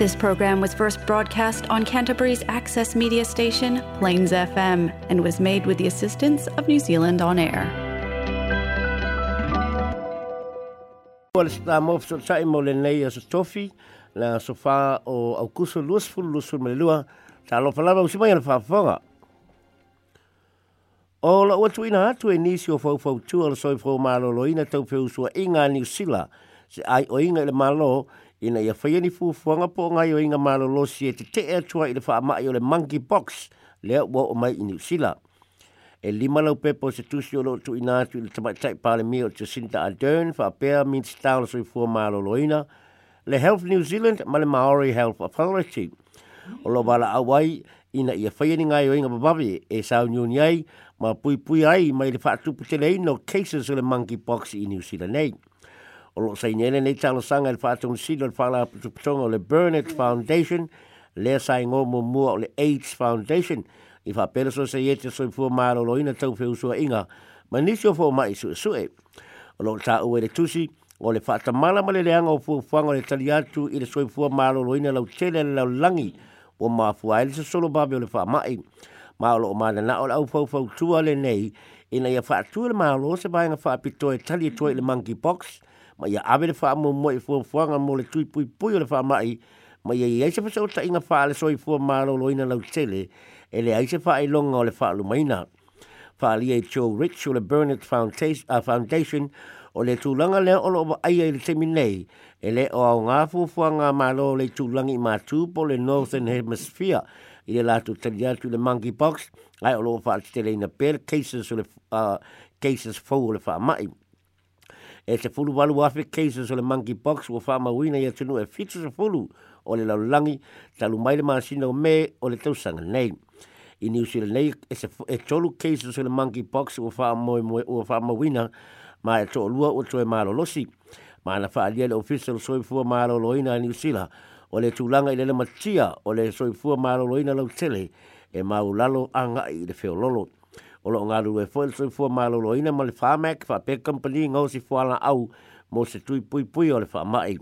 This program was first broadcast on Canterbury's access media station, Plains FM, and was made with the assistance of New Zealand On Air. Well, it's the la sofa lusful melua malo loina inga malo ina ia whaia ni fuafuanga po ngai o inga malolosi e te te ea tua i le wha o le monkey box lea ua o mai i New E lima lau pepo se tusi o loutu i nātu i le tamaitai pāle mi o te Sinta Ardern wha pēr minti tāla sui fua maloloina le Health New Zealand ma le Maori Health Authority. O lo wala awai ina ia whaia ni ngai o inga bababi e sau nyoni ai ma pui pui ai mai le wha atupu tele ino cases o le monkey box i New Zealand nei. o lo sainele nei talosanga le un silo le whala putuputonga o le Burnett Foundation, le sai ngō mō mua o le AIDS Foundation, i whapere so se iete soi pua mālo loina tau pe usua inga, ma nisi o fō mai sue sue. O lo tā ue le tusi, o le mala ma le leanga o fuafuanga o le tali atu i le soi pua lo loina lau tele le lau langi, o māfua ele se solo babi o le mai, Ma o lo māna na o le au fau tua le nei, ina ia whātua le mālo se bāinga whāpito e tali e toi le monkeypox, ma ia ave le wha mo mo i fuafuanga mo le tui pui pui o le wha mai, ma ia ia se pasau ta inga wha le soi fua mālo loina lau tele, e le aise wha i longa o le wha lumaina. Wha lia i Joe Rich o le Burnett Foundation, uh, ah, Foundation o le tūlanga lea olo o aia i le temi nei, e le o au ngā fuafuanga mālo le tūlanga ma mātū po le Northern Hemisphere, i le lātou tali atu le monkeypox, ai o loo tele ina pēr cases, o le, ah, cases fau o le wha mai. e te fulu walu afe cases o le monkey box wa wha mawina ia tunu e fitu sa fulu o le laulangi talu maile maasina o me o le tausanga nei. I New Zealand nei e, se, e tolu cases o le monkey box wa wha moe moe ua wha mawina ma e to lua o toe maalo losi. Ma na wha alia le official soifua maalo loina a New Zealand o le tulanga i le le matia o le soifua maalo loina lau tele e ulalo anga i le feololo. o lo ngaru e foi so fo malolo ina ma le famak fa pe company ngau si fo ala au mo se tui pui pui o le fa mai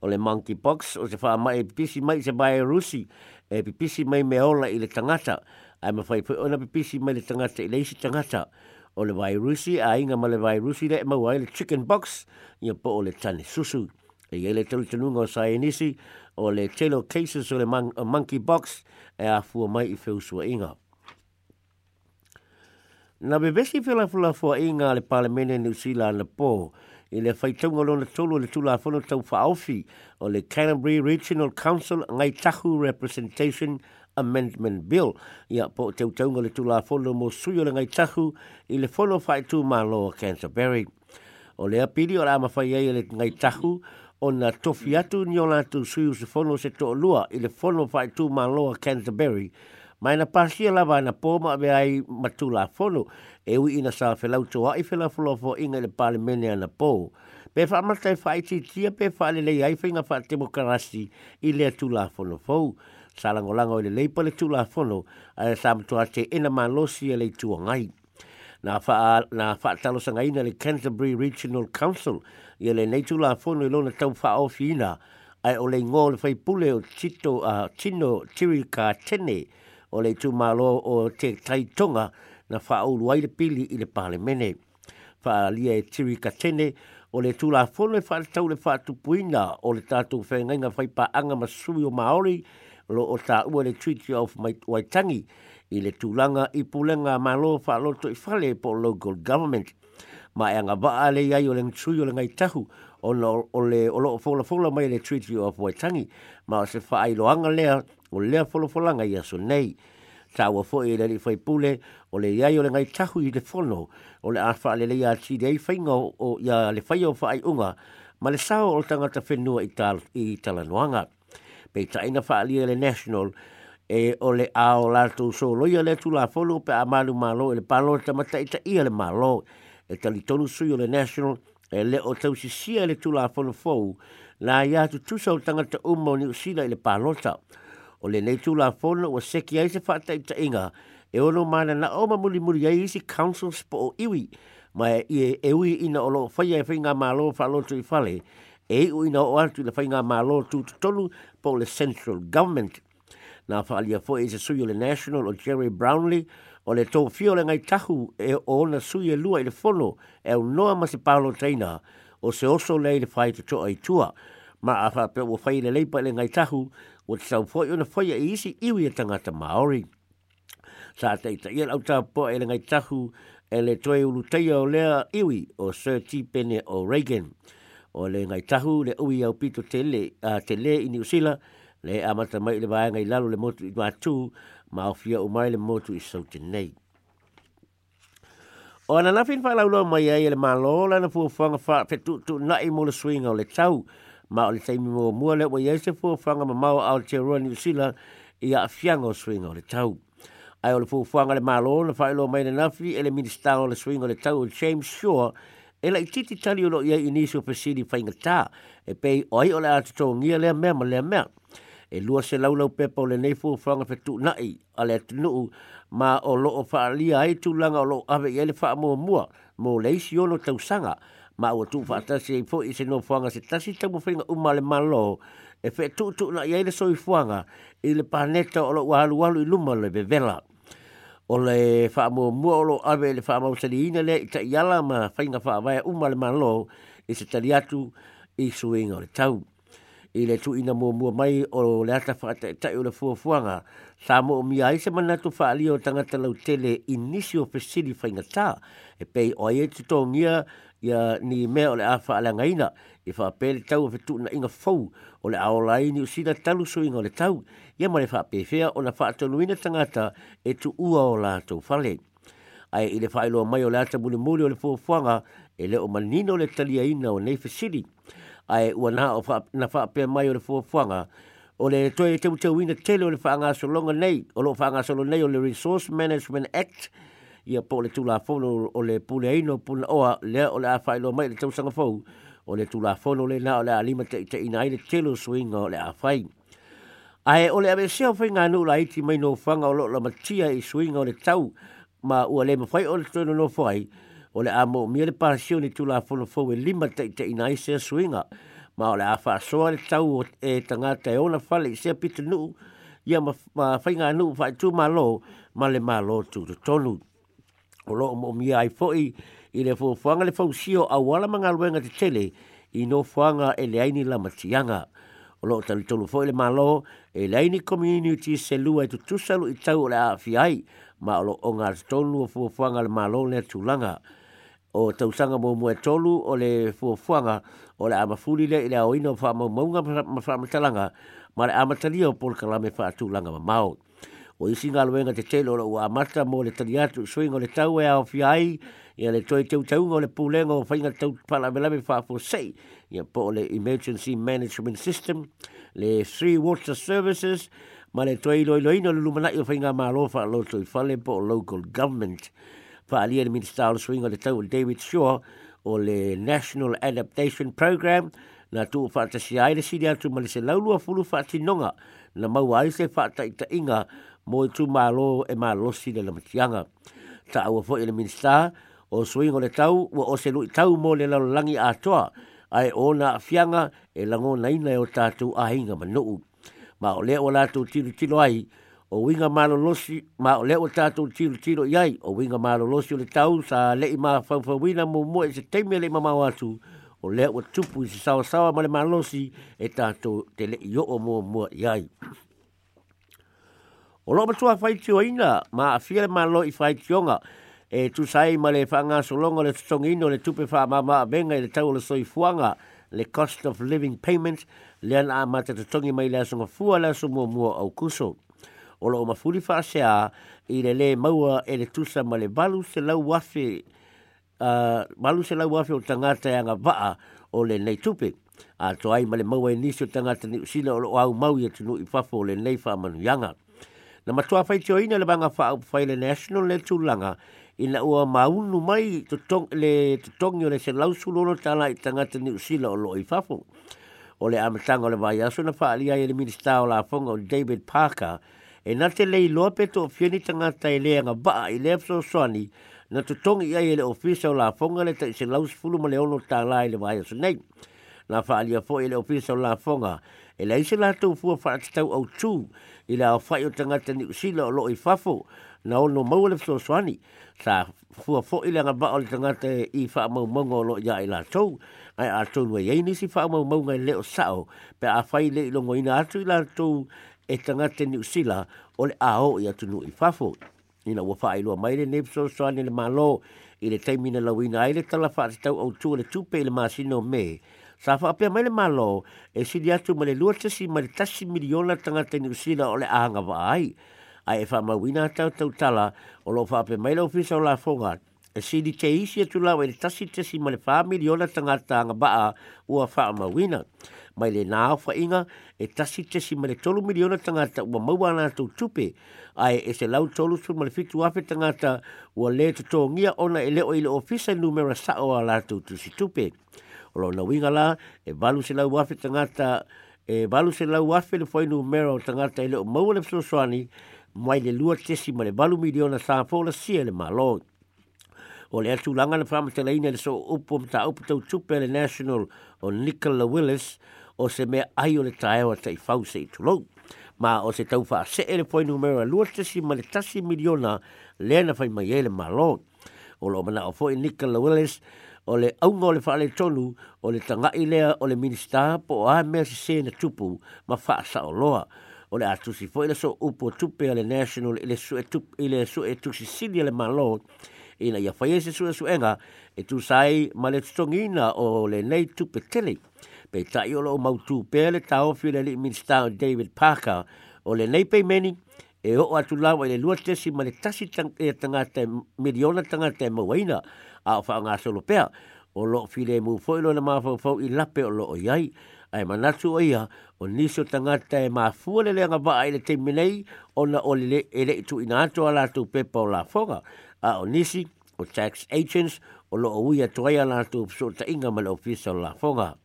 o le monkey box o se fa mai e pisi mai se mai e rusi e pisi mai me ola i le tangata ai ma fai pui ona pisi mai le tangata i le isi tangata o le vairusi a inga ma le vairusi le ma wai le chicken box ia po o le tane susu e ia le tolu tanunga o saenisi o le telo cases o le monkey box e a fua mai i feusua inga. Na bebesi fela fula fua inga le palemene ni usila na po, i le whaitaunga lona tolu le tula afono tau whaofi o le Canterbury Regional Council ngai tahu representation Amendment Bill. Ia po te utaunga le tula afono mo suyo le ngai tahu i le fai whaitu ma loa Canterbury. O le apiri o rama whai ei le ngai tahu o na tofi atu ni o lātu suyo se whono se to lua i le fai whaitu ma loa Canterbury mai na pasia la va na poma ve ai matu la fono e u ina sa fe lau tua i fe la folo fo inga le pale ana po pe fa ma tai e fai ti tia pe fa le le fe fainga fa demokrasi i le tu la fono fo sa la ngola ngoi le e le pale tu la fono a sa tu a te ina ma lo si le tu ngai na fa na fa talo sa ngai na le Canterbury Regional Council i le nei tu la fono i lona tau fa ofina ai ole ngol fai pule o tito a chino tirika tene o le tū malo o te taitonga na fa o luai pili i le pale mene. Fa lia e tiri ka tene o le tū la fono e fa le tau le fa tupuina o le tatu whenga inga fai pa anga masui o maori lo o ta ua le Treaty of Waitangi i le tulanga i pulenga malo fa loto i fale po local government ma e anga waa le iai o le ngtrui o le ngai tahu o, le o le o loo fola fola mai le Treaty of Waitangi ma o se faa i loanga lea o lea fola fola ngai aso nei. Ta ua fo e le fai pule o le iai o le ngai tahu i le fono o le afa le lea i dei whainga o ia le fai o faa unga ma le sao o tangata whenua i, tal, i talanoanga. Pei taina faa lia le National e o le ao lato so loia le tu la folo pe a malu malo e le palo i ita ia le malo e tali tonu sui o le national e le o tau si sia le tula a fono fau la ia tu tusa o tangata umma o ni usila i le palota o le nei tula a fono o seki ai se fata i ta inga e ono mana na oma muli muli ai isi councils po o iwi ma e, e e, ui ina o lo faya e whainga ma lo fa lotu i fale e i ui na o antu i le whainga ma lo tu tonu po le central government na whaalia fo e se sui o le National o Jerry Brownlee o le tau fio le ngai tahu e o na sui e lua i le fono e o noa ma se palo teina o se oso le i le whai te toa i tua ma a wha peo o whai le leipa le ngai tahu o te sau fo'i o na whai e isi iwi e tangata Māori. Sa te ita ia lau tā po e le ngai tahu e le toi ulu teia o lea iwi o Sir T. Bennett o Reagan o le ngai tahu le ui au pito te le, uh, te le i New Zealand le amata mai le vaenga i lalo le motu i atu ma ofia o mai le motu i saute nei. O ana nafin wha lauloa mai ai le na lana fuafanga wha tu nai mo le swinga o le tau ma o le taimi mo mua le wai se fuafanga ma mau au te roa New Zealand i a fianga o swinga o le tau. Ai o le fuafanga le malo na whaeloa mai le nafi e le minister o le swinga o le tau o James Shaw e la'i titi tali o lo ia inisi o pesiri whaingatā e pei oi o le atu tōngia lea mea ma lea mea. e lua se laulau pepa o le nei fua whanga pe nai a le atunuu ma o loo wha lia ai tu langa o loo awe i ele wha mua mua mo le isi ono tausanga ma o tu wha atasi e fo i se no whanga se tasi tamu whinga uma le malo e whae tu tu na i ele soi whanga i le paneta o loo wahalu walu i luma le bevela o le wha mua mua o loo awe le wha mau sali ina le i ta iala ma whainga wha vaya uma le malo i se tali atu i suinga o le tau. i le tu ina mua mua mai o le ata whaata e tai o le fuafuanga. Sa mo o mia se manatu tu whaali o tangata lau tele o pesiri whaingatā. E pei o ai e tutongia ia ni mea o le a whaalangaina. E whaapele tau o tu na inga fau o le aolai ni usina talu suinga o le tau. Ia ma le whaapewhea o na whaatoluina tangata e tu ua o lātou whale. Ai i le whaailoa mai o le ata muli muli o le fuafuanga e le o manino le talia ina o nei fesiri ai ua na o fa na fa pe mai o le fuafuanga o le toe teu teu ina tele o le whaanga solonga nei o lo whaanga solo nei o le Resource Management Act ia po le tula fono o le pule aino puna oa lea o le a whailo mai le tausanga fau o le tula fono le na o le alima te te ina ile telo swinga o le a whai o le ave seo whai ngā nula iti mai no whanga o lo la matia i swinga o le tau ma ua le mawhai o le tono no whai o le a mo mia le pasio ni tula fono fo e lima te te ina i se suinga ma o le a fa so le tau e tangata e ona fale i se pita nu ia ma, ma whainga nu wha tu malo ma le malo tu to tonu o lo mo mia ai fo i i le fo fuanga le fausio a wala manga luenga te tele i no fuanga e le aini la matianga o lo tali tolu fo le malo e le aini community se lua e tutusalu i tau o le a fiai ma o lo o ngā tonu o fuanga le malo le tulanga. o tausanga mo mo tolu o le fuafuanga o le amafuli le ile aoina o faa maunga ma faa matalanga ma le amatalia o polka lame faa tulanga ma mao. O isi ngā luenga te telo o amata mo le taliatu suing o le tau e ao fiai ia le toi teu taunga o le pulenga o whainga tau pala me lame faa fo sei ia po le emergency management system le three water services ma le toi loiloina le lumanai o whainga maa lofa lo toi fale po local government. Ia fa ali e minister o swing o le tau David Shaw o the National Adaptation Program na tu fa ta si ai le sidia tu malise laulu a fulu fa ti nonga na mau ai se fa ta ita inga mo tu malo e malo si le lamatianga ta au fo e le minister o swing o le tau wa o se lu tau mo le lalo langi a toa ai ona fianga e lango ina e o tatu ahinga manu ma o le o la tu tilo tilo ai o winga malo losi ma o leo tatou tiro tiro iai o winga malo losi o le tau sa le i maa fawfa wina mo mo e se teime le mamau atu o leo tupu i se sawa sawa ma le malo losi e tatou te le i o o mua mua iai. O loo matua fai tio ina ma a fia le malo i fai tionga e tu sai ma le so solonga le tutong ino le tupe wha mama a benga i le tau le soi fuanga le cost of living payments, le ana a te tutongi mai le asunga fua le asunga mua mua au kuso o lo mafuri fa se a i le le maua e le tusa ma le balu se lau wafi a uh, balu se lau wafi o tangata e anga vaa o le nei tupe a to ai ma le maua e nisi o tangata ni usina o lo au mau i atunu i fafo o le nei fa manu yanga na matua fai te oina le banga fa au fai le national le tulanga i na ua maunu mai tutong, le tutongi o le se lau sulono tala i tangata ni usina o lo i fafo o le amatanga o le vai aso na fa alia i le minister o fonga David Parker e na te lei loa peto o fieni tanga tai e lea nga baa i lea pso soani na tutongi ai ele ofisa o la fonga le ta se laus fulu ma leono ta la ele vai asu nei. Na faa lia fo ele ofisa o la fonga e la isi la tau fua faa tau au tū i la fai o tanga tani usila o loo i fafo na ono mau le pso soani sa fua fo ile nga baa o le tanga te i faa mau mongo o loo ia i la tau ai a tau lua yei nisi faa mau mau ngai leo sao pe a fai le ilongo na atu i la tau e tanga te ni usila o le ao i atu nui fafo. Ina wa wha ailua mai le nebso soa ni le malo i le taimina lawina ai le tala wha te tau au tua le tupe i le masino me. Sa wha apia mai le malo e sili atu ma le lua tasi ma le tasi miliona tanga te ni usila o le ahanga wa ai. Ai e wha mawina tau tau tala o lo wha apia mai le ofisa o la fonga e sili te isi atu lawa i e le tasi tasi ma le wha miliona tanga tanga ba'a ua wha mawina mai le nā awha inga e tasi tasi ma le tolu miliona tangata ua maua nā tau tupe ai e se lau tolu su ma fitu afe tangata ua le tato ngia ona e leo i le ofisa numera sao a la tau tusi tupe. Olo na winga la e valu se lau afe tangata e valu se lau afe le foi numera o tangata e leo maua le soswani mai le lua tasi ma le valu miliona sa fola sia le malon. O le atu langa whamata le le so upo mta upo tau tupe le national o Nicola Willis, o se mea ai o le taewa tai fau se itulou. Ma o se tau faa se ele poi numero a lua tasi ma le tasi miliona lena fai mai ele ma lo. O lo mana o foi Nicola Willis o le aunga o le faale tonu o le tanga i lea o le minista po a mea se se na tupu ma faa sa o loa. O le atu si foi le so upo tupe a le national ele su e tupu ele su e tu si sili ele ma lo. Ina ia faiese su e su enga e tu sai ma le tutongina o le nei tupe tele. Ina Pe tai o loo mautū pea le taofi le li minsta o David Parker o lenei peimeni e o'o atu lawa i le lua tesi ma le tasi tang, e tangata miliona tagata e mauaina a o whaanga solo o loo file mu foilo na i lape o loo iai ai manatu o ia o nisi o tagata e mafua le leanga waa i le teiminei o na o le ele itu e ina ato ala tu pepa o lafoga fonga a o nisi o tax agents o loo uia toaia la tu so ta ma le ofisa o lafoga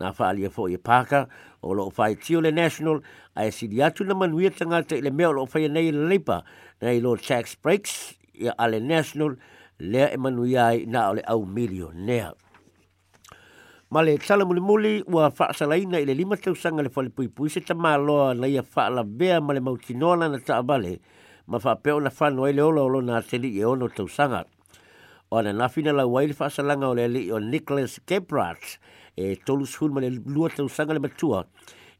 na fa'alia fo e pāka o loo faitio le national ae sili atu na manuia tagata i le mea o loo whaia nei le leipa nai lo tax breaks i a le national lea e manuia ai na o le au milionea. Ma le talamulimuli ua fa'asalaina i le lima tausaga le whale pui se tamaloa na ia fa'alavea ma le mautinola na taabale ma whapeo na whanua ai le ola olo na teli e ono tausaga O na lau ai le fa'asalaga o le ali'i o Nicholas Keprat e tolu sfulu ma le lua tausaga le matua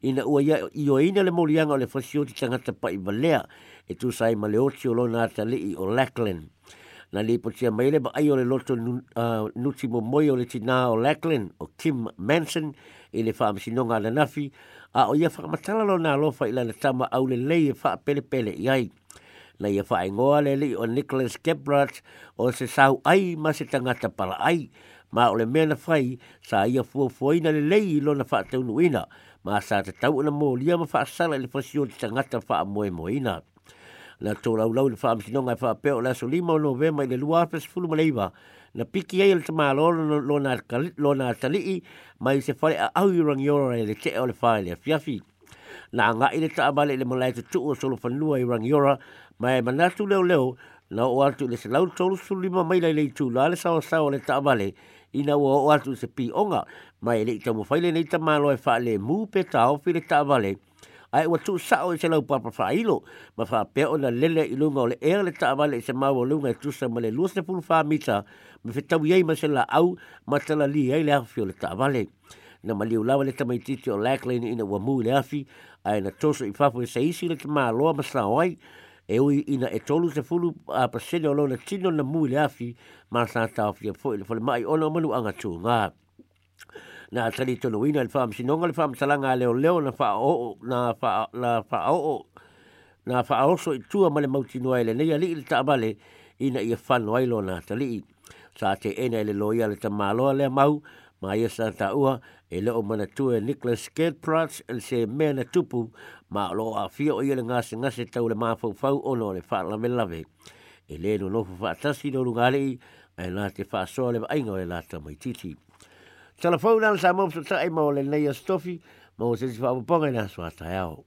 ina ua ia ioaina e le molianga o le fasi o te tangata pa i malea e tusai ma le oti o lona atalii o Lackland. Na le ipotia mai le ai o le loto nuti mo moi o le tina o Lackland o Kim Manson i e le whaamasinonga na nafi a o ia whakamatala lo nā lofa i lana tama au le lei e wha pele pele i ai. Na ia whaengoa le li o Nicholas Gebrat o se sau ai ma se tangata para ai ma o le mea na fai sa ia fuafuaina lelei i lona faataunuuina ma sa tatau ona molia ma faasala i le fasi o le tagata faamoemoeina na tolaulau i le faamasinoga e faapea o le aso lima o novema i le lua fesefulu ma leiva na piki ai le tamālo lona talii mai se fale aau i rangiora e le tee o le fā le afiafi na agaʻi le taavale i le malae tutuu o solofanua i rangiora ma e manatu leoleo na o'o atu i le selau tolu mai lai le itulā le saoasao o le taavale ina ua o atu se pionga mai le ita mo faile nei tamalo e faale mu pe tau fi le taavale ai ua tu sao i e se lau papa failo ma fa pe ona lele i lunga o le ea le taavale i se mawa lunga e tusa ma le luose pulu fa mita ma fetau iei ma se la au ma tala li ei le afi o le taavale na maliu lawa le tamaititi o Lackland ina ua mu le afi ai na toso i fafu e isi le tamaloa ma sao ai e ui ina e tolu se fulu a pasele o lona tino na mui le afi ma sa tau fia fo le fole mai ona manu anga tu ngā na tali tonu ina le fam sinonga le fam salanga leo leo na fa o na fa na fa o na fa o so tua male mauti noa le nei ali le tabale ina ia fano ai lona tali sa te ena ele loia le tamaloa le mau ma ia sa taua e leo mana tue Nicholas Gedprats el se mea na tupu ma lo a fio i le ngase ngase tau le o ono le whaalame lave. E le no nofu whaatasi no rungarei e la te whaasoa le ainga o le lata mai titi. Telefona sa mōpso tae mao le neia stofi ma o se si whaapoponga i nā swata au.